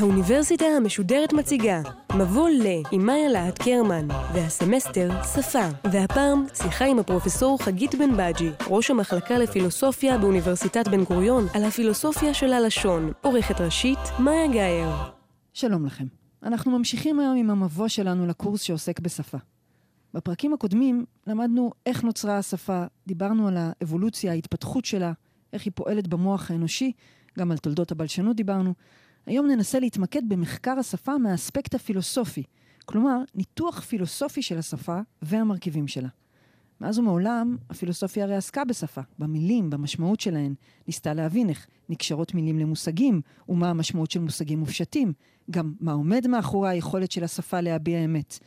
האוניברסיטה המשודרת מציגה מבוא ל עם מאיה להט קרמן והסמסטר שפה והפעם שיחה עם הפרופסור חגית בן בג'י ראש המחלקה לפילוסופיה באוניברסיטת בן גוריון על הפילוסופיה של הלשון עורכת ראשית מאיה גאייר שלום לכם. אנחנו ממשיכים היום עם המבוא שלנו לקורס שעוסק בשפה. בפרקים הקודמים למדנו איך נוצרה השפה, דיברנו על האבולוציה, ההתפתחות שלה, איך היא פועלת במוח האנושי, גם על תולדות הבלשנות דיברנו. היום ננסה להתמקד במחקר השפה מהאספקט הפילוסופי, כלומר, ניתוח פילוסופי של השפה והמרכיבים שלה. מאז ומעולם, הפילוסופיה הרי עסקה בשפה, במילים, במשמעות שלהן. ניסתה להבין איך נקשרות מילים למושגים, ומה המשמעות של מושגים מופשטים. גם מה עומד מאחורי היכולת של השפה להביע אמת.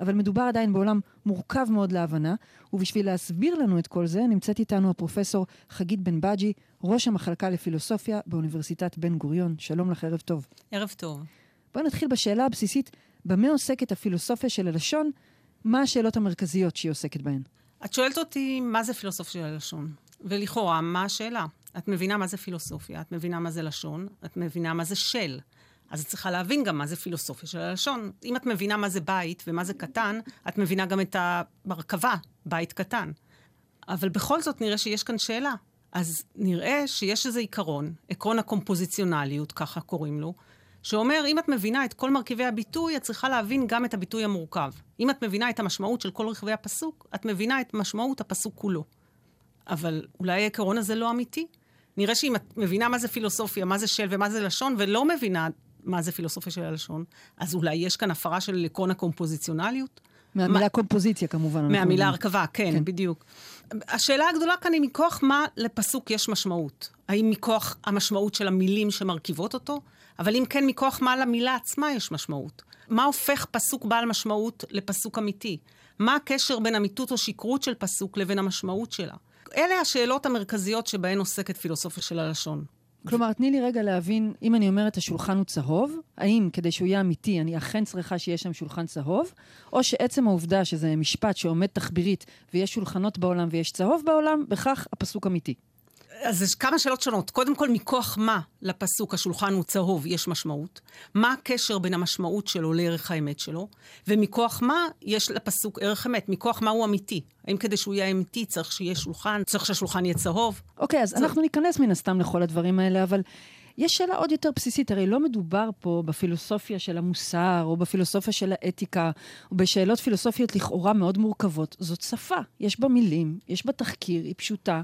אבל מדובר עדיין בעולם מורכב מאוד להבנה, ובשביל להסביר לנו את כל זה, נמצאת איתנו הפרופסור חגית בן בג'י, ראש המחלקה לפילוסופיה באוניברסיטת בן גוריון. שלום לך, ערב טוב. ערב טוב. בואי נתחיל בשאלה הבסיסית, במה עוסקת הפילוסופיה של הלשון? מה השאלות המרכזיות שהיא עוסקת בהן? את שואלת אותי מה זה פילוסופיה של הלשון, ולכאורה, מה השאלה? את מבינה מה זה פילוסופיה, את מבינה מה זה לשון, את מבינה מה זה של. אז את צריכה להבין גם מה זה פילוסופיה של הלשון. אם את מבינה מה זה בית ומה זה קטן, את מבינה גם את המרכבה, בית קטן. אבל בכל זאת נראה שיש כאן שאלה. אז נראה שיש איזה עיקרון, עקרון הקומפוזיציונליות, ככה קוראים לו, שאומר, אם את מבינה את כל מרכיבי הביטוי, את צריכה להבין גם את הביטוי המורכב. אם את מבינה את המשמעות של כל רכיבי הפסוק, את מבינה את משמעות הפסוק כולו. אבל אולי העיקרון הזה לא אמיתי? נראה שאם את מבינה מה זה פילוסופיה, מה זה של ומה זה לשון, ולא מבינה מה זה פילוסופיה של הלשון, אז אולי יש כאן הפרה של עקרון הקומפוזיציונליות? מהמילה מה... קומפוזיציה כמובן. מהמילה הרכבה, כן, כן, בדיוק. השאלה הגדולה כאן היא מכוח מה לפסוק יש משמעות. האם מכוח המשמעות של המילים שמרכיבות אותו? אבל אם כן, מכוח מה למילה עצמה יש משמעות. מה הופך פסוק בעל משמעות לפסוק אמיתי? מה הקשר בין אמיתות או שקרות של פסוק לבין המשמעות שלה? אלה השאלות המרכזיות שבהן עוסקת פילוסופיה של הלשון. כלומר, תני לי רגע להבין, אם אני אומרת השולחן הוא צהוב, האם כדי שהוא יהיה אמיתי, אני אכן צריכה שיהיה שם שולחן צהוב, או שעצם העובדה שזה משפט שעומד תחבירית ויש שולחנות בעולם ויש צהוב בעולם, בכך הפסוק אמיתי. אז יש כמה שאלות שונות. קודם כל, מכוח מה לפסוק השולחן הוא צהוב יש משמעות? מה הקשר בין המשמעות שלו לערך האמת שלו? ומכוח מה יש לפסוק ערך אמת? מכוח מה הוא אמיתי? האם כדי שהוא יהיה אמיתי צריך שיהיה שולחן? צריך שהשולחן יהיה צהוב? אוקיי, אז צה... אנחנו ניכנס מן הסתם לכל הדברים האלה, אבל... יש שאלה עוד יותר בסיסית, הרי לא מדובר פה בפילוסופיה של המוסר, או בפילוסופיה של האתיקה, או בשאלות פילוסופיות לכאורה מאוד מורכבות. זאת שפה, יש בה מילים, יש בה תחקיר, היא פשוטה.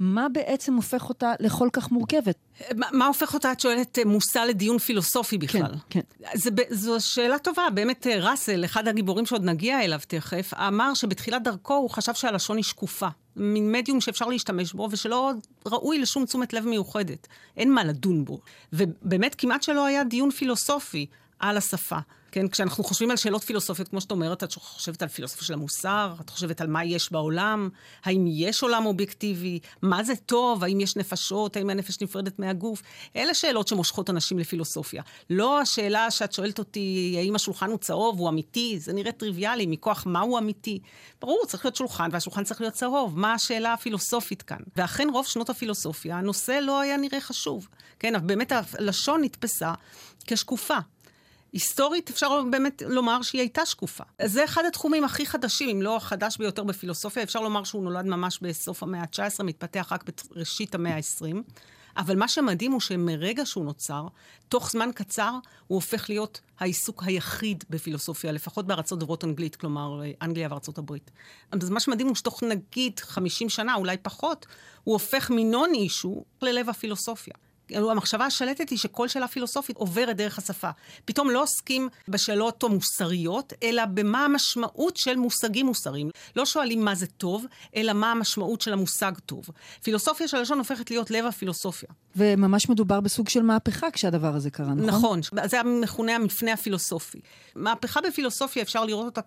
מה בעצם הופך אותה לכל כך מורכבת? מה, מה הופך אותה, את שואלת, אה, מושא לדיון פילוסופי בכלל? כן, כן. זה, זו שאלה טובה. באמת, אה, ראסל, אחד הגיבורים שעוד נגיע אליו תכף, אמר שבתחילת דרכו הוא חשב שהלשון היא שקופה. מין מדיום שאפשר להשתמש בו, ושלא ראוי לשום תשומת לב מיוחדת. אין מה לדון בו. ובאמת, כמעט שלא היה דיון פילוסופי על השפה. כן, כשאנחנו חושבים על שאלות פילוסופיות, כמו שאת אומרת, את חושבת על פילוסופיה של המוסר, את חושבת על מה יש בעולם, האם יש עולם אובייקטיבי, מה זה טוב, האם יש נפשות, האם הנפש נפרדת מהגוף. אלה שאלות שמושכות אנשים לפילוסופיה. לא השאלה שאת שואלת אותי, האם השולחן הוא צהוב, הוא אמיתי, זה נראה טריוויאלי, מכוח מה הוא אמיתי. ברור, צריך להיות שולחן, והשולחן צריך להיות צהוב. מה השאלה הפילוסופית כאן? ואכן, רוב שנות הפילוסופיה, הנושא לא היה נראה חשוב. כן, באמת הלשון נתפסה כשקופה. היסטורית אפשר באמת לומר שהיא הייתה שקופה. זה אחד התחומים הכי חדשים, אם לא החדש ביותר בפילוסופיה. אפשר לומר שהוא נולד ממש בסוף המאה ה-19, מתפתח רק בראשית המאה ה-20. אבל מה שמדהים הוא שמרגע שהוא נוצר, תוך זמן קצר הוא הופך להיות העיסוק היחיד בפילוסופיה, לפחות בארצות דוברות אנגלית, כלומר אנגליה וארצות הברית. אז מה שמדהים הוא שתוך נגיד 50 שנה, אולי פחות, הוא הופך מנון אישו ללב הפילוסופיה. המחשבה השלטת היא שכל שאלה פילוסופית עוברת דרך השפה. פתאום לא עוסקים בשאלות המוסריות, אלא במה המשמעות של מושגים מוסריים. לא שואלים מה זה טוב, אלא מה המשמעות של המושג טוב. פילוסופיה של הלשון הופכת להיות לב הפילוסופיה. וממש מדובר בסוג של מהפכה כשהדבר הזה קרה, נכון? נכון, זה המכונה המפנה הפילוסופי. מהפכה בפילוסופיה אפשר לראות אותה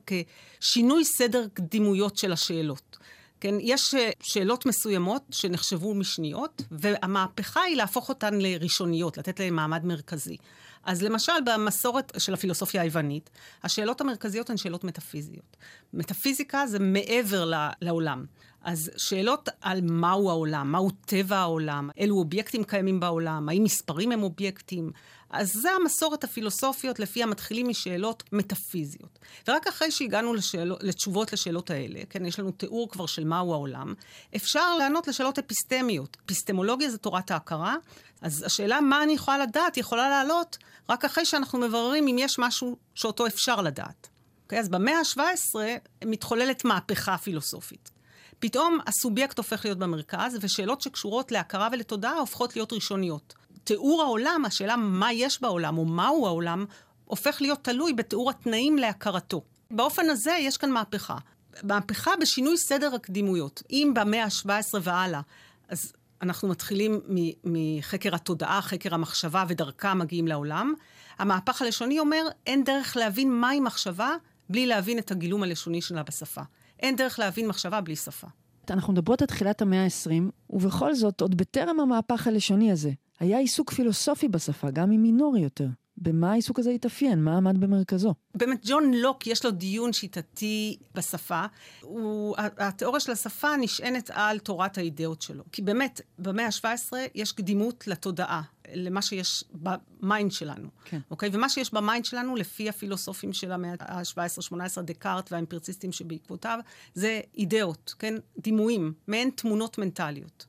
כשינוי סדר קדימויות של השאלות. כן, יש אה, שאלות מסוימות שנחשבו משניות, והמהפכה היא להפוך אותן לראשוניות, לתת להן מעמד מרכזי. אז למשל, במסורת של הפילוסופיה היוונית, השאלות המרכזיות הן שאלות מטאפיזיות. מטאפיזיקה זה מעבר לעולם. אז שאלות על מהו העולם, מהו טבע העולם, אילו אובייקטים קיימים בעולם, האם מספרים הם אובייקטים. אז זה המסורת הפילוסופיות לפיה מתחילים משאלות מטאפיזיות. ורק אחרי שהגענו לשאל... לתשובות לשאלות האלה, כן, יש לנו תיאור כבר של מהו העולם, אפשר לענות לשאלות אפיסטמיות. אפיסטמולוגיה זה תורת ההכרה, אז השאלה מה אני יכולה לדעת יכולה לעלות רק אחרי שאנחנו מבררים אם יש משהו שאותו אפשר לדעת. Okay, אוקיי? אז במאה ה-17 מתחוללת מהפכה פילוסופית. פתאום הסובייקט הופך להיות במרכז, ושאלות שקשורות להכרה ולתודעה הופכות להיות ראשוניות. תיאור העולם, השאלה מה יש בעולם או מהו העולם, הופך להיות תלוי בתיאור התנאים להכרתו. באופן הזה יש כאן מהפכה. מהפכה בשינוי סדר הקדימויות. אם במאה ה-17 והלאה, אז אנחנו מתחילים מחקר התודעה, חקר המחשבה ודרכה מגיעים לעולם, המהפך הלשוני אומר, אין דרך להבין מהי מחשבה בלי להבין את הגילום הלשוני שלה בשפה. אין דרך להבין מחשבה בלי שפה. אנחנו מדברות על תחילת המאה ה-20, ובכל זאת, עוד בטרם המהפך הלשוני הזה, היה עיסוק פילוסופי בשפה, גם אם מינורי יותר. במה העיסוק הזה התאפיין? מה עמד במרכזו? באמת, ג'ון לוק, יש לו דיון שיטתי בשפה. הוא, התיאוריה של השפה נשענת על תורת האידאות שלו. כי באמת, במאה ה-17 יש קדימות לתודעה, למה שיש ב mind שלנו. כן. אוקיי? ומה שיש ב mind שלנו, לפי הפילוסופים של המאה ה-17-18, דקארט והאמפיריציסטים שבעקבותיו, זה אידאות, כן? דימויים, מעין תמונות מנטליות.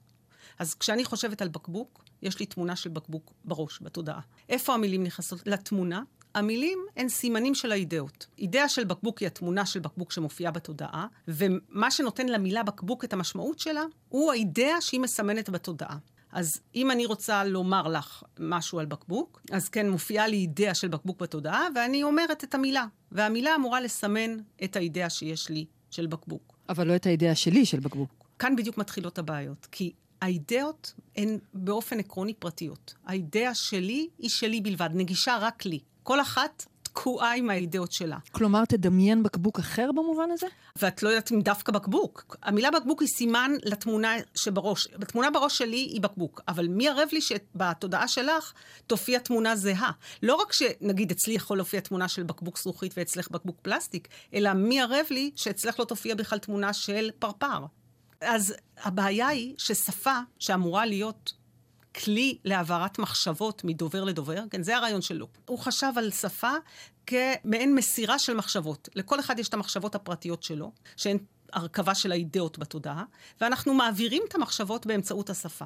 אז כשאני חושבת על בקבוק, יש לי תמונה של בקבוק בראש, בתודעה. איפה המילים נכנסות לתמונה? המילים הן סימנים של האידאות. אידאה של בקבוק היא התמונה של בקבוק שמופיעה בתודעה, ומה שנותן למילה בקבוק את המשמעות שלה, הוא האידאה שהיא מסמנת בתודעה. אז אם אני רוצה לומר לך משהו על בקבוק, אז כן, מופיעה לי אידאה של בקבוק בתודעה, ואני אומרת את המילה. והמילה אמורה לסמן את האידאה שיש לי של בקבוק. אבל לא את האידאה שלי של בקבוק. כאן בדיוק מתחילות הבעיות. כי האידאות הן באופן עקרוני פרטיות. האידאה שלי היא שלי בלבד, נגישה רק לי. כל אחת תקועה עם האידאות שלה. כלומר, תדמיין בקבוק אחר במובן הזה? ואת לא יודעת אם דווקא בקבוק. המילה בקבוק היא סימן לתמונה שבראש. התמונה בראש שלי היא בקבוק, אבל מי ערב לי שבתודעה שלך תופיע תמונה זהה? לא רק שנגיד אצלי יכול להופיע תמונה של בקבוק זכוכית ואצלך בקבוק פלסטיק, אלא מי ערב לי שאצלך לא תופיע בכלל תמונה של פרפר. אז הבעיה היא ששפה שאמורה להיות כלי להעברת מחשבות מדובר לדובר, כן, זה הרעיון שלו. הוא חשב על שפה כמעין מסירה של מחשבות. לכל אחד יש את המחשבות הפרטיות שלו, שהן הרכבה של האידאות בתודעה, ואנחנו מעבירים את המחשבות באמצעות השפה.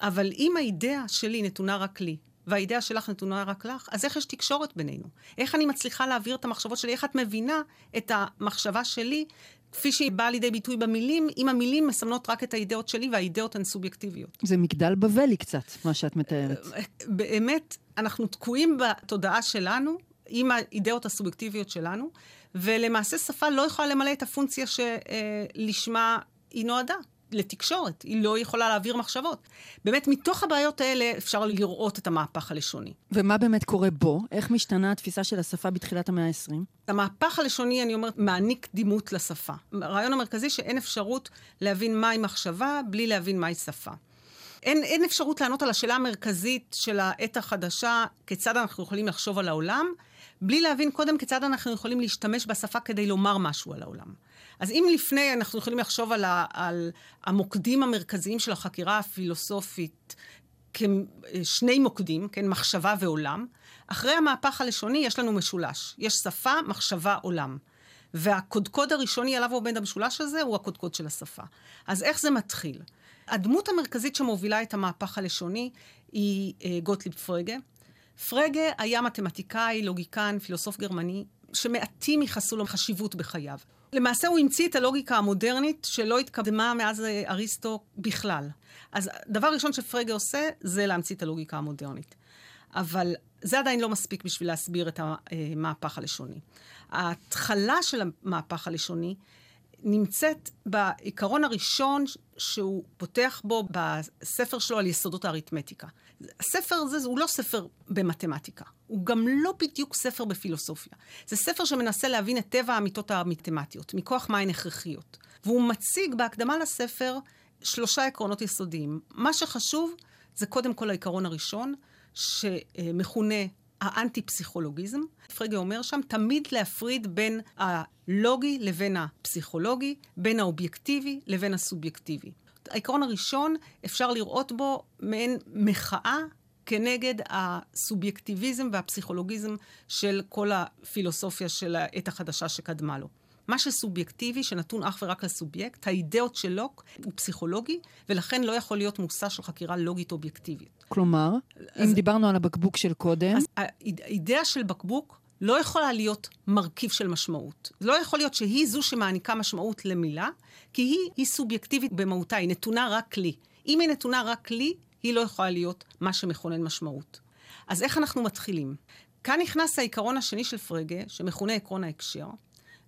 אבל אם האידאה שלי נתונה רק לי, והאידאה שלך נתונה רק לך, אז איך יש תקשורת בינינו? איך אני מצליחה להעביר את המחשבות שלי? איך את מבינה את המחשבה שלי כפי שהיא באה לידי ביטוי במילים, אם המילים מסמנות רק את האידאות שלי והאידאות הן סובייקטיביות. זה מגדל בבלי קצת, מה שאת מתארת. באמת, אנחנו תקועים בתודעה שלנו, עם האידאות הסובייקטיביות שלנו, ולמעשה שפה לא יכולה למלא את הפונקציה שלשמה היא נועדה. לתקשורת, היא לא יכולה להעביר מחשבות. באמת, מתוך הבעיות האלה אפשר לראות את המהפך הלשוני. ומה באמת קורה בו? איך משתנה התפיסה של השפה בתחילת המאה ה-20? המהפך הלשוני, אני אומרת, מעניק דימות לשפה. הרעיון המרכזי שאין אפשרות להבין מהי מחשבה בלי להבין מהי שפה. אין, אין אפשרות לענות על השאלה המרכזית של העת החדשה, כיצד אנחנו יכולים לחשוב על העולם, בלי להבין קודם כיצד אנחנו יכולים להשתמש בשפה כדי לומר משהו על העולם. אז אם לפני אנחנו יכולים לחשוב על, ה, על המוקדים המרכזיים של החקירה הפילוסופית כשני מוקדים, כן, מחשבה ועולם, אחרי המהפך הלשוני יש לנו משולש. יש שפה, מחשבה, עולם. והקודקוד הראשוני עליו עומד המשולש הזה הוא הקודקוד של השפה. אז איך זה מתחיל? הדמות המרכזית שמובילה את המהפך הלשוני היא אה, גוטליב פרגה. פרגה היה מתמטיקאי, לוגיקן, פילוסוף גרמני, שמעטים ייחסו לו חשיבות בחייו. למעשה הוא המציא את הלוגיקה המודרנית שלא התקדמה מאז אה, אריסטו בכלל. אז דבר ראשון שפרגה עושה זה להמציא את הלוגיקה המודרנית. אבל זה עדיין לא מספיק בשביל להסביר את המהפך הלשוני. ההתחלה של המהפך הלשוני נמצאת בעיקרון הראשון שהוא פותח בו בספר שלו על יסודות האריתמטיקה. הספר הזה הוא לא ספר במתמטיקה, הוא גם לא בדיוק ספר בפילוסופיה. זה ספר שמנסה להבין את טבע האמיתות המתמטיות, מכוח מה הן הכרחיות. והוא מציג בהקדמה לספר שלושה עקרונות יסודיים. מה שחשוב זה קודם כל העיקרון הראשון, שמכונה האנטי-פסיכולוגיזם. פרגה אומר שם תמיד להפריד בין הלוגי לבין הפסיכולוגי, בין האובייקטיבי לבין הסובייקטיבי. העיקרון הראשון, אפשר לראות בו מעין מחאה כנגד הסובייקטיביזם והפסיכולוגיזם של כל הפילוסופיה של העת החדשה שקדמה לו. מה שסובייקטיבי, שנתון אך ורק לסובייקט, האידאות של לוק הוא פסיכולוגי, ולכן לא יכול להיות מושא של חקירה לוגית אובייקטיבית. כלומר, אז, אם דיברנו על הבקבוק של קודם... אז האידאה של בקבוק לא יכולה להיות מרכיב של משמעות. לא יכול להיות שהיא זו שמעניקה משמעות למילה, כי היא, היא סובייקטיבית במהותה, היא נתונה רק לי. אם היא נתונה רק לי, היא לא יכולה להיות מה שמכונן משמעות. אז איך אנחנו מתחילים? כאן נכנס העיקרון השני של פרגה, שמכונה עקרון ההקשר.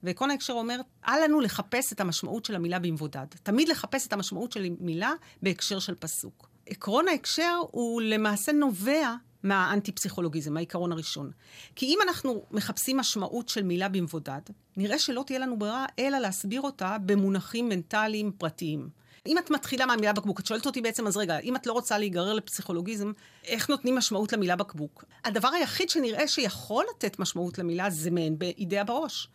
ועקרון ההקשר אומר, אל לנו לחפש את המשמעות של המילה במבודד. תמיד לחפש את המשמעות של מילה בהקשר של פסוק. עקרון ההקשר הוא למעשה נובע מהאנטי-פסיכולוגיזם, העיקרון הראשון. כי אם אנחנו מחפשים משמעות של מילה במבודד, נראה שלא תהיה לנו ברירה אלא להסביר אותה במונחים מנטליים פרטיים. אם את מתחילה מהמילה בקבוק, את שואלת אותי בעצם, אז רגע, אם את לא רוצה להיגרר לפסיכולוגיזם, איך נותנים משמעות למילה בקבוק? הדבר היחיד שנראה שיכול לתת משמעות למילה זה מעין באידאה בראש.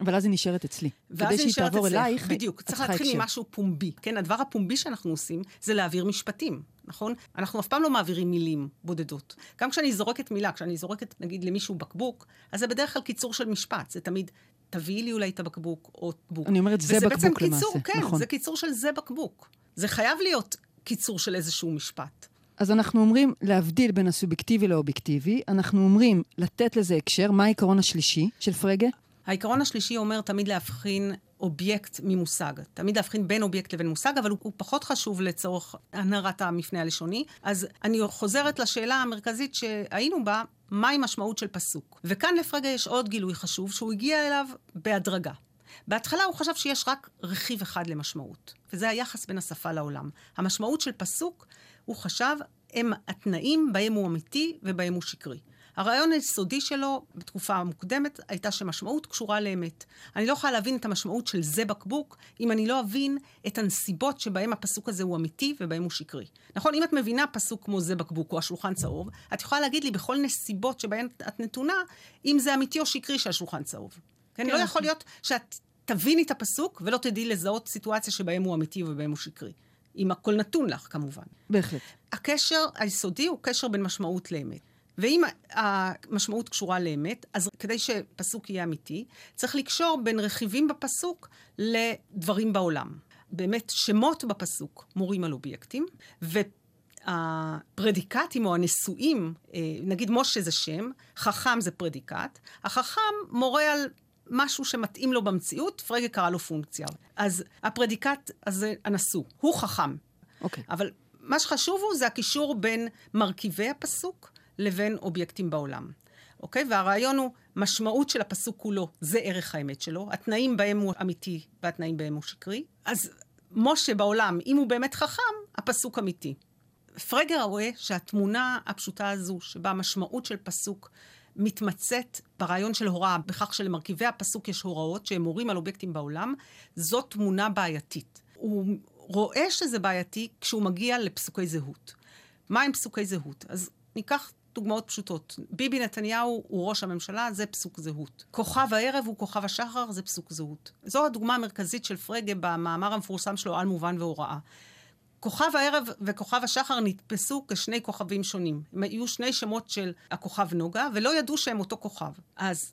אבל אז היא נשארת אצלי. כדי שהיא תעבור אלייך, בדיוק, צריך להתחיל עם משהו פומבי. כן, הדבר הפומבי שאנחנו עושים זה להעביר משפטים, נכון? אנחנו אף פעם לא מעבירים מילים בודדות. גם כשאני זורקת מילה, כשאני זורקת, נגיד, למישהו בקבוק, אז זה בדרך כלל קיצור של משפט. זה תמיד, תביאי לי אולי את הבקבוק, או בקבוק. אני אומרת, זה בקבוק למעשה, קיצור, כן, נכון. זה קיצור של זה בקבוק. זה חייב להיות קיצור של איזשהו משפט. אז אנחנו אומרים להבדיל בין הסובייקטיבי לאובייקטיבי, אנחנו אומרים לתת לזה הקשר, מה העיקרון השלישי של פרגה? העיקרון השלישי אומר תמיד להבחין אובייקט ממושג. תמיד להבחין בין אובייקט לבין מושג, אבל הוא, הוא פחות חשוב לצורך הבהרת המפנה הלשוני. אז אני חוזרת לשאלה המרכזית שהיינו בה, מהי משמעות של פסוק? וכאן לפרגה יש עוד גילוי חשוב, שהוא הגיע אליו בהדרגה. בהתחלה הוא חשב שיש רק רכיב אחד למשמעות, וזה היחס בין השפה לעולם. המשמעות של פסוק, הוא חשב, הם התנאים בהם הוא אמיתי ובהם הוא שקרי. הרעיון היסודי שלו בתקופה המוקדמת הייתה שמשמעות קשורה לאמת. אני לא יכולה להבין את המשמעות של זה בקבוק אם אני לא אבין את הנסיבות שבהם הפסוק הזה הוא אמיתי ובהם הוא שקרי. נכון, אם את מבינה פסוק כמו זה בקבוק או השולחן צהוב, את יכולה להגיד לי בכל נסיבות שבהן את נתונה, אם זה אמיתי או שקרי שהשולחן צהוב. כן, לא יכול להיות שאת תביני את הפסוק ולא תדעי לזהות סיטואציה שבהם הוא אמיתי ובהם הוא שקרי. אם הכל נתון לך, כמובן. בהחלט. הקשר היסודי הוא קשר בין משמעות לאמת. ואם המשמעות קשורה לאמת, אז כדי שפסוק יהיה אמיתי, צריך לקשור בין רכיבים בפסוק לדברים בעולם. באמת, שמות בפסוק מורים על אובייקטים, והפרדיקטים או הנשואים, אה, נגיד משה זה שם, חכם זה פרדיקט, החכם מורה על משהו שמתאים לו במציאות, פרגה קרא לו פונקציה. אז הפרדיקט הזה, הנשוא, הוא חכם. אוקיי. Okay. אבל מה שחשוב הוא, זה הקישור בין מרכיבי הפסוק לבין אובייקטים בעולם. אוקיי? והרעיון הוא, משמעות של הפסוק כולו, זה ערך האמת שלו, התנאים בהם הוא אמיתי והתנאים בהם הוא שקרי. אז משה בעולם, אם הוא באמת חכם, הפסוק אמיתי. פרגר רואה שהתמונה הפשוטה הזו, שבה המשמעות של פסוק מתמצאת ברעיון של הוראה, בכך שלמרכיבי הפסוק יש הוראות שהם מורים על אובייקטים בעולם, זאת תמונה בעייתית. הוא רואה שזה בעייתי כשהוא מגיע לפסוקי זהות. מה הם פסוקי זהות? אז ניקח דוגמאות פשוטות. ביבי נתניהו הוא ראש הממשלה, זה פסוק זהות. כוכב הערב הוא כוכב השחר, זה פסוק זהות. זו הדוגמה המרכזית של פרגה במאמר המפורסם שלו על מובן והוראה. כוכב הערב וכוכב השחר נתפסו כשני כוכבים שונים. הם היו שני שמות של הכוכב נוגה, ולא ידעו שהם אותו כוכב. אז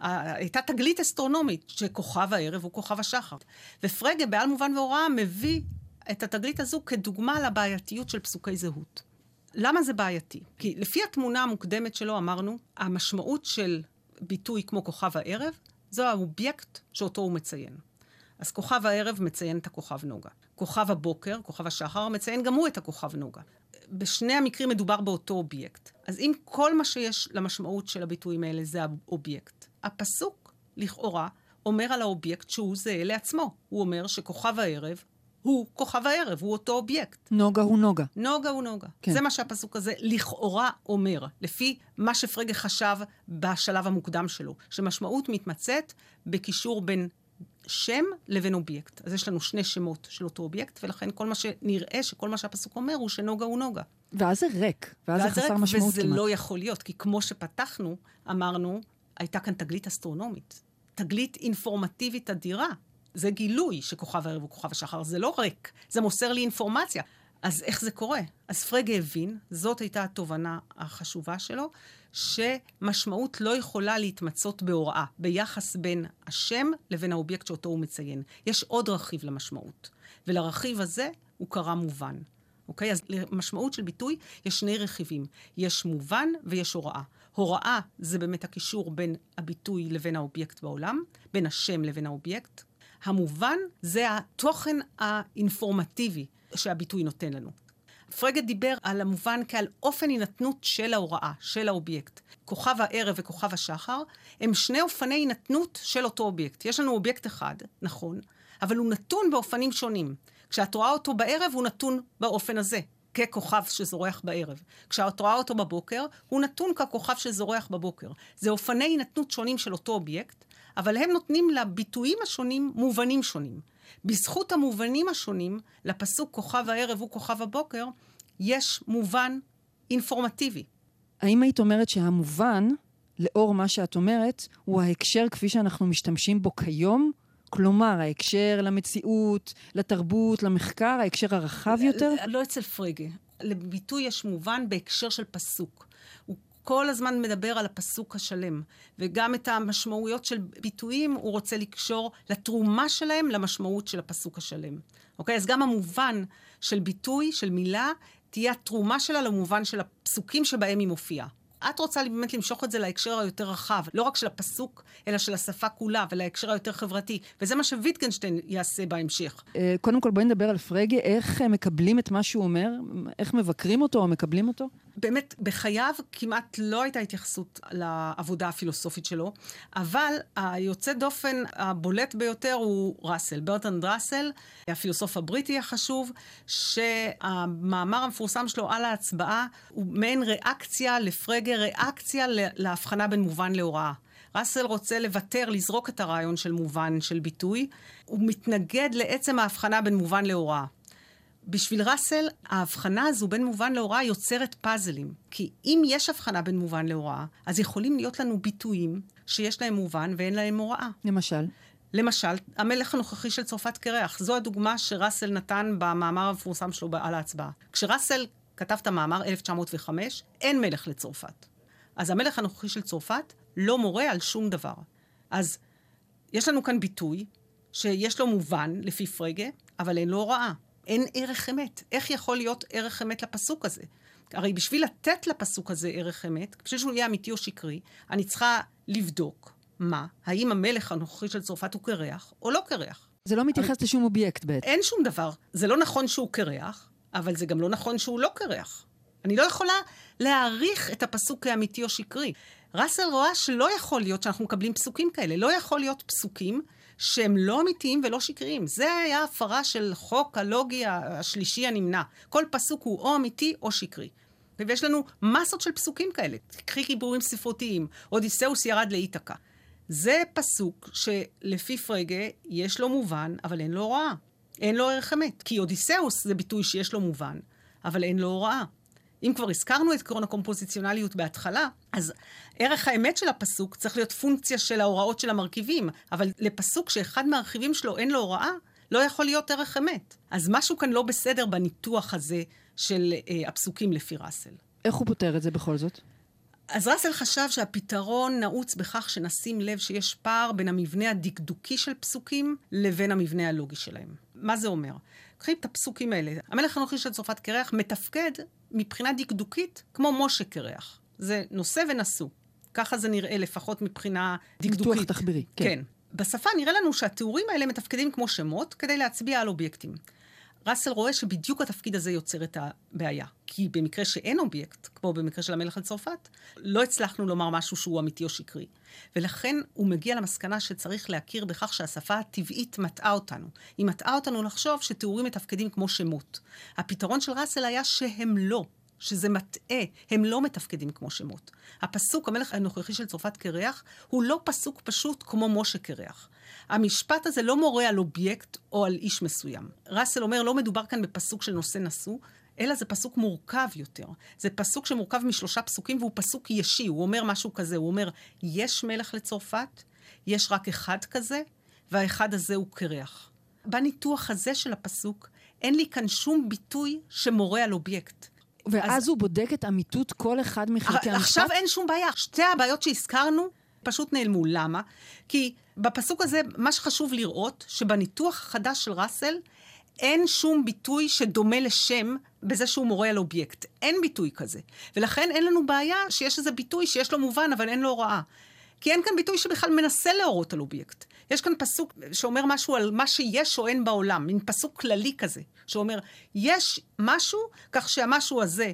הייתה תגלית אסטרונומית שכוכב הערב הוא כוכב השחר. ופרגה, בעל מובן והוראה, מביא את התגלית הזו כדוגמה לבעייתיות של פסוקי זהות. למה זה בעייתי? כי לפי התמונה המוקדמת שלו אמרנו, המשמעות של ביטוי כמו כוכב הערב, זו האובייקט שאותו הוא מציין. אז כוכב הערב מציין את הכוכב נוגה. כוכב הבוקר, כוכב השחר, מציין גם הוא את הכוכב נוגה. בשני המקרים מדובר באותו אובייקט. אז אם כל מה שיש למשמעות של הביטויים האלה זה האובייקט, הפסוק, לכאורה, אומר על האובייקט שהוא זהה לעצמו. הוא אומר שכוכב הערב הוא כוכב הערב, הוא אותו אובייקט. נוגה הוא נוגה. נוגה הוא נוגה. כן. זה מה שהפסוק הזה לכאורה אומר, לפי מה שפרגה חשב בשלב המוקדם שלו, שמשמעות מתמצה בקישור בין שם לבין אובייקט. אז יש לנו שני שמות של אותו אובייקט, ולכן כל מה שנראה שכל מה שהפסוק אומר הוא שנוגה הוא נוגה. ואז זה ריק, ואז, ואז זה חסר ריק, משמעות וזה כמעט. לא יכול להיות, כי כמו שפתחנו, אמרנו, הייתה כאן תגלית אסטרונומית. תגלית אינפורמטיבית אדירה. זה גילוי שכוכב הערב הוא כוכב השחר, זה לא ריק, זה מוסר לי אינפורמציה. אז איך זה קורה? אז פרגה הבין, זאת הייתה התובנה החשובה שלו, שמשמעות לא יכולה להתמצות בהוראה, ביחס בין השם לבין האובייקט שאותו הוא מציין. יש עוד רכיב למשמעות, ולרכיב הזה הוא קרא מובן. אוקיי? אז למשמעות של ביטוי יש שני רכיבים. יש מובן ויש הוראה. הוראה זה באמת הקישור בין הביטוי לבין האובייקט בעולם, בין השם לבין האובייקט. המובן זה התוכן האינפורמטיבי שהביטוי נותן לנו. פרגה דיבר על המובן כעל אופן הינתנות של ההוראה, של האובייקט. כוכב הערב וכוכב השחר הם שני אופני הינתנות של אותו אובייקט. יש לנו אובייקט אחד, נכון, אבל הוא נתון באופנים שונים. כשאת רואה אותו בערב, הוא נתון באופן הזה, ככוכב שזורח בערב. כשאת רואה אותו בבוקר, הוא נתון ככוכב שזורח בבוקר. זה אופני הינתנות שונים של אותו אובייקט, אבל הם נותנים לביטויים השונים מובנים שונים. בזכות המובנים השונים, לפסוק כוכב הערב הוא כוכב הבוקר, יש מובן אינפורמטיבי. האם היית אומרת שהמובן, לאור מה שאת אומרת, הוא ההקשר כפי שאנחנו משתמשים בו כיום? כלומר, ההקשר למציאות, לתרבות, למחקר, ההקשר הרחב יותר? לא אצל פריגה. לביטוי יש מובן בהקשר של פסוק. הוא כל הזמן מדבר על הפסוק השלם, וגם את המשמעויות של ביטויים הוא רוצה לקשור לתרומה שלהם למשמעות של הפסוק השלם. אוקיי? אז גם המובן של ביטוי, של מילה, תהיה התרומה שלה למובן של הפסוקים שבהם היא מופיעה. את רוצה באמת למשוך את זה להקשר היותר רחב, לא רק של הפסוק, אלא של השפה כולה, ולהקשר היותר חברתי. וזה מה שוויטגנשטיין יעשה בהמשך. אה, קודם כל, בואי נדבר על פרגה, איך מקבלים את מה שהוא אומר? איך מבקרים אותו או מקבלים אותו? באמת, בחייו כמעט לא הייתה התייחסות לעבודה הפילוסופית שלו, אבל היוצא דופן הבולט ביותר הוא ראסל, ברטנד ראסל, הפילוסוף הבריטי החשוב, שהמאמר המפורסם שלו על ההצבעה הוא מעין ריאקציה לפרגה, ריאקציה להבחנה בין מובן להוראה. ראסל רוצה לוותר, לזרוק את הרעיון של מובן, של ביטוי. הוא מתנגד לעצם ההבחנה בין מובן להוראה. בשביל ראסל, ההבחנה הזו בין מובן להוראה יוצרת פאזלים. כי אם יש הבחנה בין מובן להוראה, אז יכולים להיות לנו ביטויים שיש להם מובן ואין להם הוראה. למשל? למשל, המלך הנוכחי של צרפת קרח. זו הדוגמה שראסל נתן במאמר המפורסם שלו על ההצבעה. כשראסל כתב את המאמר 1905, אין מלך לצרפת. אז המלך הנוכחי של צרפת לא מורה על שום דבר. אז יש לנו כאן ביטוי שיש לו מובן, לפי פרגה, אבל אין לו הוראה. אין ערך אמת. איך יכול להיות ערך אמת לפסוק הזה? הרי בשביל לתת לפסוק הזה ערך אמת, בשביל שהוא יהיה אמיתי או שקרי, אני צריכה לבדוק מה, האם המלך הנוכחי של צרפת הוא קרח או לא קרח. זה לא מתייחס אבל... לשום אובייקט בעצם. אין שום דבר. זה לא נכון שהוא קרח, אבל זה גם לא נכון שהוא לא קרח. אני לא יכולה להעריך את הפסוק כאמיתי או שקרי. ראסל רואה שלא יכול להיות שאנחנו מקבלים פסוקים כאלה. לא יכול להיות פסוקים שהם לא אמיתיים ולא שקריים. זה היה הפרה של חוק הלוגי השלישי הנמנע. כל פסוק הוא או אמיתי או שקרי. ויש לנו מסות של פסוקים כאלה. קחי חיבורים ספרותיים, אודיסאוס ירד לאיתקה. זה פסוק שלפי פרגה יש לו מובן, אבל אין לו הוראה. אין לו ערך אמת. כי אודיסאוס זה ביטוי שיש לו מובן, אבל אין לו הוראה. אם כבר הזכרנו את עקרון הקומפוזיציונליות בהתחלה, אז ערך האמת של הפסוק צריך להיות פונקציה של ההוראות של המרכיבים, אבל לפסוק שאחד מהרכיבים שלו אין לו הוראה, לא יכול להיות ערך אמת. אז משהו כאן לא בסדר בניתוח הזה של אה, הפסוקים לפי ראסל. איך הוא פותר את זה בכל זאת? אז ראסל חשב שהפתרון נעוץ בכך שנשים לב שיש פער בין המבנה הדקדוקי של פסוקים לבין המבנה הלוגי שלהם. מה זה אומר? קחי את הפסוקים האלה. המלך הנוכחי של צרפת קרח מתפקד מבחינה דקדוקית כמו משה קרח. זה נושא ונשוא. ככה זה נראה לפחות מבחינה דקדוקית. ניתוח תחבירי, כן. כן. בשפה נראה לנו שהתיאורים האלה מתפקדים כמו שמות כדי להצביע על אובייקטים. ראסל רואה שבדיוק התפקיד הזה יוצר את הבעיה. כי במקרה שאין אובייקט, כמו במקרה של המלך על צרפת, לא הצלחנו לומר משהו שהוא אמיתי או שקרי. ולכן הוא מגיע למסקנה שצריך להכיר בכך שהשפה הטבעית מטעה אותנו. היא מטעה אותנו לחשוב שתיאורים מתפקדים כמו שמות. הפתרון של ראסל היה שהם לא. שזה מטעה, הם לא מתפקדים כמו שמות. הפסוק, המלך הנוכחי של צרפת קרח, הוא לא פסוק פשוט כמו משה קרח. המשפט הזה לא מורה על אובייקט או על איש מסוים. ראסל אומר, לא מדובר כאן בפסוק של נושא נשוא, אלא זה פסוק מורכב יותר. זה פסוק שמורכב משלושה פסוקים והוא פסוק ישי, הוא אומר משהו כזה, הוא אומר, יש מלך לצרפת, יש רק אחד כזה, והאחד הזה הוא קירח. בניתוח הזה של הפסוק, אין לי כאן שום ביטוי שמורה על אובייקט. ואז אז... הוא בודק את אמיתות כל אחד מחלקי המשפט? עכשיו אין שום בעיה. שתי הבעיות שהזכרנו פשוט נעלמו. למה? כי בפסוק הזה, מה שחשוב לראות, שבניתוח החדש של ראסל, אין שום ביטוי שדומה לשם בזה שהוא מורה על אובייקט. אין ביטוי כזה. ולכן אין לנו בעיה שיש איזה ביטוי שיש לו מובן, אבל אין לו הוראה. כי אין כאן ביטוי שבכלל מנסה להורות על אובייקט. יש כאן פסוק שאומר משהו על מה שיש או אין בעולם, מין פסוק כללי כזה, שאומר, יש משהו, כך שהמשהו הזה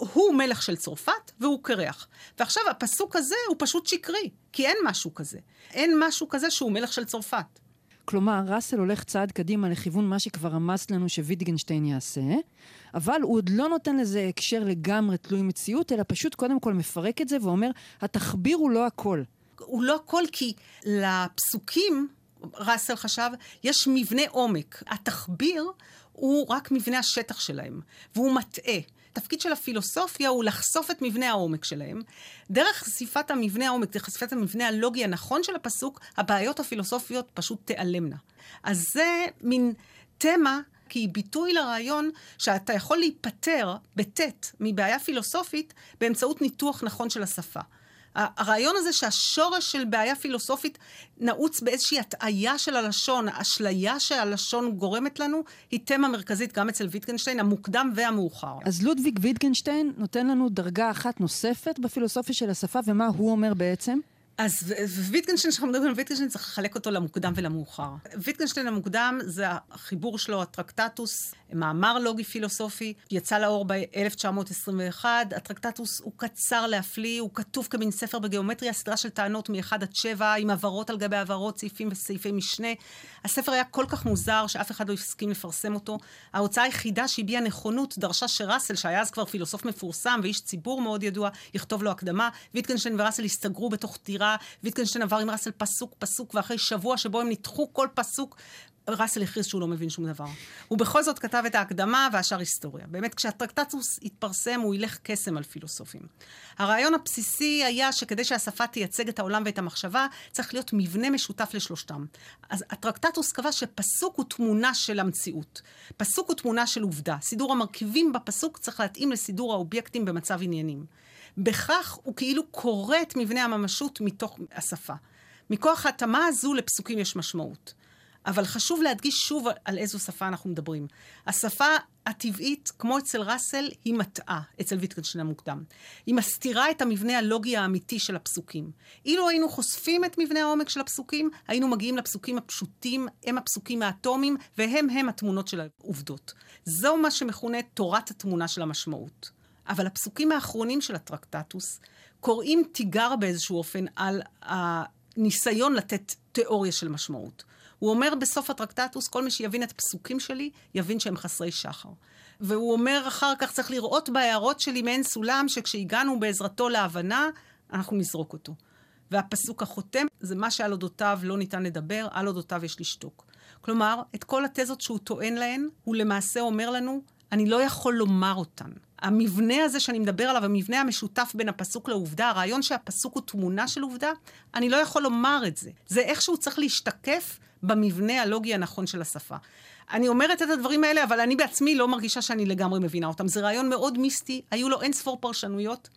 הוא מלך של צרפת והוא קרח. ועכשיו הפסוק הזה הוא פשוט שקרי, כי אין משהו כזה. אין משהו כזה שהוא מלך של צרפת. כלומר, ראסל הולך צעד קדימה לכיוון מה שכבר רמז לנו שוויטגנשטיין יעשה, אבל הוא עוד לא נותן לזה הקשר לגמרי תלוי מציאות, אלא פשוט קודם כל מפרק את זה ואומר, התחביר הוא לא הכל. הוא לא הכל כי לפסוקים, ראסל חשב, יש מבנה עומק. התחביר הוא רק מבנה השטח שלהם, והוא מטעה. התפקיד של הפילוסופיה הוא לחשוף את מבנה העומק שלהם. דרך חשיפת המבנה העומק, דרך חשיפת המבנה הלוגי הנכון של הפסוק, הבעיות הפילוסופיות פשוט תיעלמנה. אז זה מין תמה כי היא ביטוי לרעיון שאתה יכול להיפטר בטית מבעיה פילוסופית באמצעות ניתוח נכון של השפה. הרעיון הזה שהשורש של בעיה פילוסופית נעוץ באיזושהי הטעיה של הלשון, האשליה שהלשון גורמת לנו, היא תמה מרכזית גם אצל ויטגנשטיין, המוקדם והמאוחר. אז לודוויג ויטגנשטיין נותן לנו דרגה אחת נוספת בפילוסופיה של השפה, ומה הוא אומר בעצם? אז ויטגנשטיין, כשאנחנו מדברים על ויטגנשטיין, צריך לחלק אותו למוקדם ולמאוחר. ויטגנשטיין המוקדם זה החיבור שלו, הטרקטטוס, מאמר לוגי פילוסופי, יצא לאור ב-1921. הטרקטטוס הוא קצר להפליא, הוא כתוב כמין ספר בגיאומטריה, סדרה של טענות מ-1 עד 7, עם הבהרות על גבי הבהרות, סעיפים וסעיפי משנה. הספר היה כל כך מוזר, שאף אחד לא הסכים לפרסם אותו. ההוצאה היחידה שהביעה נכונות דרשה שראסל, שהיה אז כבר פילוסוף מפורסם ואיש ציבור מאוד ידוע, יכתוב לו הקדמה. ויטגנשטיין וראסל הסתגרו בתוך טירה, ויטגנשטיין עבר עם ראסל פסוק פסוק, ואחרי שבוע שבו הם ניתחו כל פסוק, ראסל הכריז שהוא לא מבין שום דבר. הוא בכל זאת כתב את ההקדמה והשאר היסטוריה. באמת, כשהטרקטטוס התפרסם, הוא הילך קסם על פילוסופים. הרעיון הבסיסי היה שכדי שהשפה תייצג את העולם ואת המחשבה, צריך להיות מבנה משותף לשלושתם. אז הטרקטטוס קבע שפסוק הוא תמונה של המציאות. פסוק הוא תמונה של עובדה. סידור המרכיבים בפסוק צריך להתאים לסידור האובייקטים במצב עניינים. בכך הוא כאילו קורא את מבנה הממשות מתוך השפה. מכוח ההתאמה הזו לפסוקים יש משמעות. אבל חשוב להדגיש שוב על איזו שפה אנחנו מדברים. השפה הטבעית, כמו אצל ראסל, היא מטעה, אצל ויטקנשטיין המוקדם. היא מסתירה את המבנה הלוגי האמיתי של הפסוקים. אילו היינו חושפים את מבנה העומק של הפסוקים, היינו מגיעים לפסוקים הפשוטים, הם הפסוקים האטומיים, והם הם התמונות של העובדות. זו מה שמכונה תורת התמונה של המשמעות. אבל הפסוקים האחרונים של הטרקטטוס קוראים תיגר באיזשהו אופן על הניסיון לתת תיאוריה של משמעות. הוא אומר בסוף הטרקטטוס, כל מי שיבין את הפסוקים שלי, יבין שהם חסרי שחר. והוא אומר אחר כך, צריך לראות בהערות שלי מעין סולם, שכשהגענו בעזרתו להבנה, אנחנו נזרוק אותו. והפסוק החותם זה מה שעל אודותיו לא ניתן לדבר, על אודותיו יש לשתוק. כלומר, את כל התזות שהוא טוען להן, הוא למעשה אומר לנו, אני לא יכול לומר אותן. המבנה הזה שאני מדבר עליו, המבנה המשותף בין הפסוק לעובדה, הרעיון שהפסוק הוא תמונה של עובדה, אני לא יכול לומר את זה. זה איכשהו צריך להשתקף במבנה הלוגי הנכון של השפה. אני אומרת את הדברים האלה, אבל אני בעצמי לא מרגישה שאני לגמרי מבינה אותם. זה רעיון מאוד מיסטי, היו לו אין ספור פרשנויות.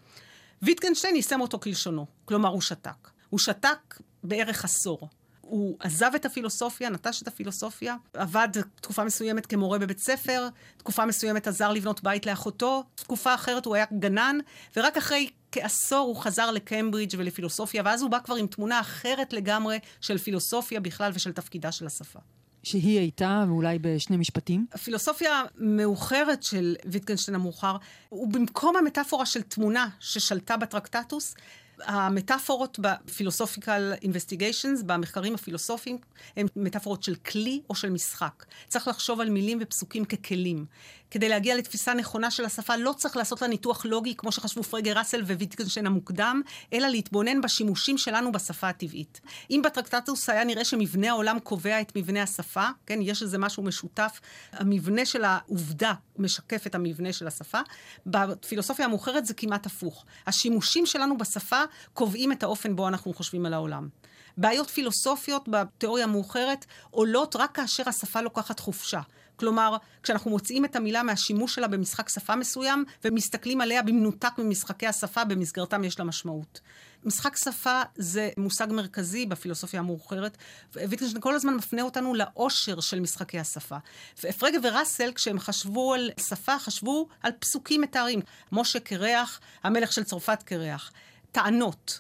ויטקנשטיין יישם אותו כלשונו, כלומר הוא שתק. הוא שתק בערך עשור. הוא עזב את הפילוסופיה, נטש את הפילוסופיה, עבד תקופה מסוימת כמורה בבית ספר, תקופה מסוימת עזר לבנות בית לאחותו, תקופה אחרת הוא היה גנן, ורק אחרי כעשור הוא חזר לקיימברידג' ולפילוסופיה, ואז הוא בא כבר עם תמונה אחרת לגמרי של פילוסופיה בכלל ושל תפקידה של השפה. שהיא הייתה, ואולי בשני משפטים? הפילוסופיה המאוחרת של ויטגנשטיין המאוחר, הוא במקום המטאפורה של תמונה ששלטה בטרקטטוס, המטאפורות בפילוסופיקל אינבסטיגיישנס, במחקרים הפילוסופיים, הן מטאפורות של כלי או של משחק. צריך לחשוב על מילים ופסוקים ככלים. כדי להגיע לתפיסה נכונה של השפה, לא צריך לעשות לה ניתוח לוגי, כמו שחשבו פרגה ראסל וויטגנשטיין המוקדם, אלא להתבונן בשימושים שלנו בשפה הטבעית. אם בטרקטטוס היה נראה שמבנה העולם קובע את מבנה השפה, כן, יש איזה משהו משותף, המבנה של העובדה משקף את המבנה של השפה, בפילוסופיה המאוחרת זה כמעט הפוך. השימושים שלנו בשפה קובעים את האופן בו אנחנו חושבים על העולם. בעיות פילוסופיות בתיאוריה המאוחרת עולות רק כאשר השפה לוקחת חופשה. כלומר, כשאנחנו מוציאים את המילה מהשימוש שלה במשחק שפה מסוים, ומסתכלים עליה במנותק ממשחקי השפה, במסגרתם יש לה משמעות. משחק שפה זה מושג מרכזי בפילוסופיה המאוחרת, וויטגנשטיין כל הזמן מפנה אותנו לאושר של משחקי השפה. פרגה וראסל, כשהם חשבו על שפה, חשבו על פסוקים מתארים. משה קרח, המלך של צרפת קרח. טענות.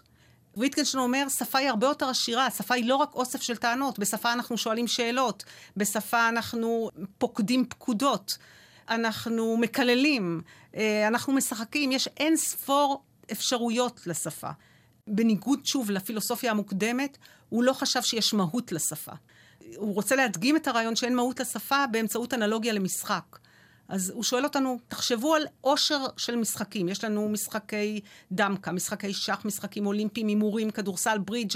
ויטקנשטיין אומר, שפה היא הרבה יותר עשירה, שפה היא לא רק אוסף של טענות, בשפה אנחנו שואלים שאלות, בשפה אנחנו פוקדים פקודות, אנחנו מקללים, אה, אנחנו משחקים, יש אין ספור אפשרויות לשפה. בניגוד, שוב, לפילוסופיה המוקדמת, הוא לא חשב שיש מהות לשפה. הוא רוצה להדגים את הרעיון שאין מהות לשפה באמצעות אנלוגיה למשחק. אז הוא שואל אותנו, תחשבו על עושר של משחקים. יש לנו משחקי דמקה, משחקי שח, משחקים אולימפיים, הימורים, כדורסל, ברידג',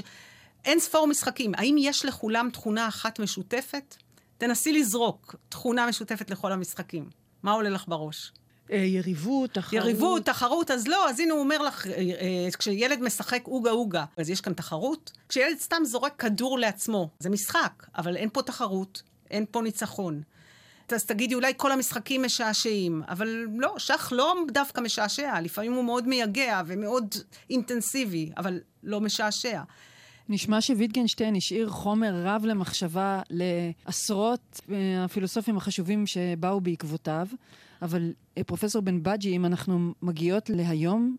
אין ספור משחקים. האם יש לכולם תכונה אחת משותפת? תנסי לזרוק תכונה משותפת לכל המשחקים. מה עולה לך בראש? אה, יריבות, תחרות. יריבות, תחרות, אז לא, אז הנה הוא אומר לך, אה, אה, כשילד משחק אוגה אוגה, אז יש כאן תחרות? כשילד סתם זורק כדור לעצמו, זה משחק, אבל אין פה תחרות, אין פה ניצחון. אז תגידי, אולי כל המשחקים משעשעים, אבל לא, שח לא דווקא משעשע, לפעמים הוא מאוד מייגע ומאוד אינטנסיבי, אבל לא משעשע. נשמע שוויטגנשטיין השאיר חומר רב למחשבה לעשרות הפילוסופים החשובים שבאו בעקבותיו, אבל אה, פרופסור בן בג'י, אם אנחנו מגיעות להיום,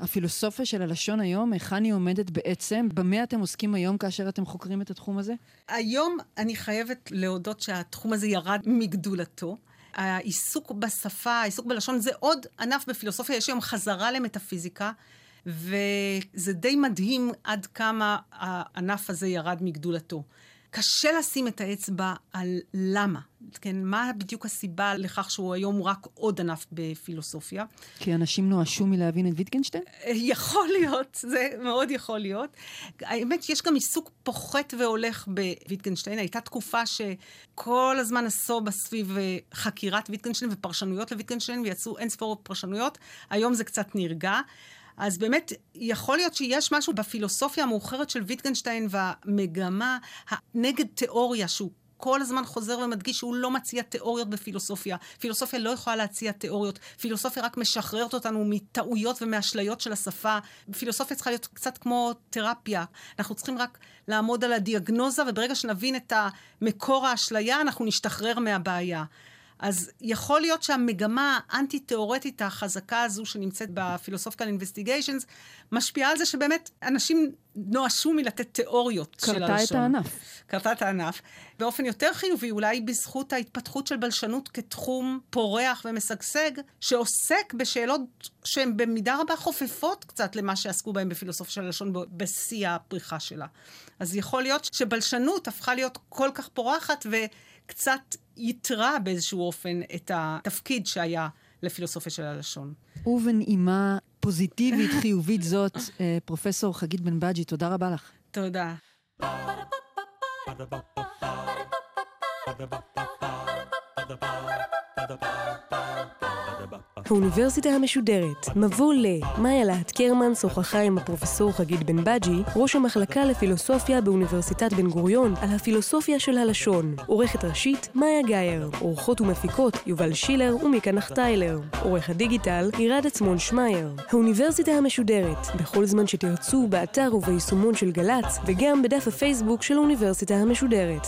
הפילוסופיה של הלשון היום, היכן היא עומדת בעצם? במה אתם עוסקים היום כאשר אתם חוקרים את התחום הזה? היום אני חייבת להודות שהתחום הזה ירד מגדולתו. העיסוק בשפה, העיסוק בלשון, זה עוד ענף בפילוסופיה, יש היום חזרה למטאפיזיקה, וזה די מדהים עד כמה הענף הזה ירד מגדולתו. קשה לשים את האצבע על למה. כן, מה בדיוק הסיבה לכך שהוא היום רק עוד ענף בפילוסופיה? כי אנשים נואשו מלהבין את ויטגנשטיין? אה, יכול להיות, זה מאוד יכול להיות. האמת שיש גם עיסוק פוחת והולך בוויטגנשטיין. הייתה תקופה שכל הזמן נסובה סביב אה, חקירת ויטגנשטיין ופרשנויות לוויטגנשטיין, ויצאו אין ספור פרשנויות. היום זה קצת נרגע. אז באמת, יכול להיות שיש משהו בפילוסופיה המאוחרת של ויטגנשטיין והמגמה הנגד תיאוריה שהוא כל הזמן חוזר ומדגיש שהוא לא מציע תיאוריות בפילוסופיה. פילוסופיה לא יכולה להציע תיאוריות. פילוסופיה רק משחררת אותנו מטעויות ומאשליות של השפה. פילוסופיה צריכה להיות קצת כמו תרפיה. אנחנו צריכים רק לעמוד על הדיאגנוזה, וברגע שנבין את מקור האשליה, אנחנו נשתחרר מהבעיה. אז יכול להיות שהמגמה האנטי-תיאורטית החזקה הזו שנמצאת בפילוסופיקל אינבסטיגיישנס, משפיעה על זה שבאמת אנשים נואשו מלתת תיאוריות של הלשון. קרתה את הענף. קרתה את הענף. באופן יותר חיובי, אולי בזכות ההתפתחות של בלשנות כתחום פורח ומשגשג, שעוסק בשאלות שהן במידה רבה חופפות קצת למה שעסקו בהן בפילוסופיה של הלשון בשיא הפריחה שלה. אז יכול להיות שבלשנות הפכה להיות כל כך פורחת, ו... קצת ייתרה באיזשהו אופן את התפקיד שהיה לפילוסופיה של הלשון. ובנעימה פוזיטיבית, חיובית זאת, אה, פרופסור חגית בן בג'י, תודה רבה לך. תודה. האוניברסיטה המשודרת, מבוא ל... מאיה להט קרמן שוחחה עם הפרופסור חגית בן בג'י, ראש המחלקה לפילוסופיה באוניברסיטת בן גוריון, על הפילוסופיה של הלשון. עורכת ראשית, מאיה גאייר. עורכות ומפיקות, יובל שילר ומיקה נחטיילר. עורך הדיגיטל, עירד עצמון שמייר. האוניברסיטה המשודרת, בכל זמן שתרצו, באתר וביישומון של גל"צ, וגם בדף הפייסבוק של האוניברסיטה המשודרת.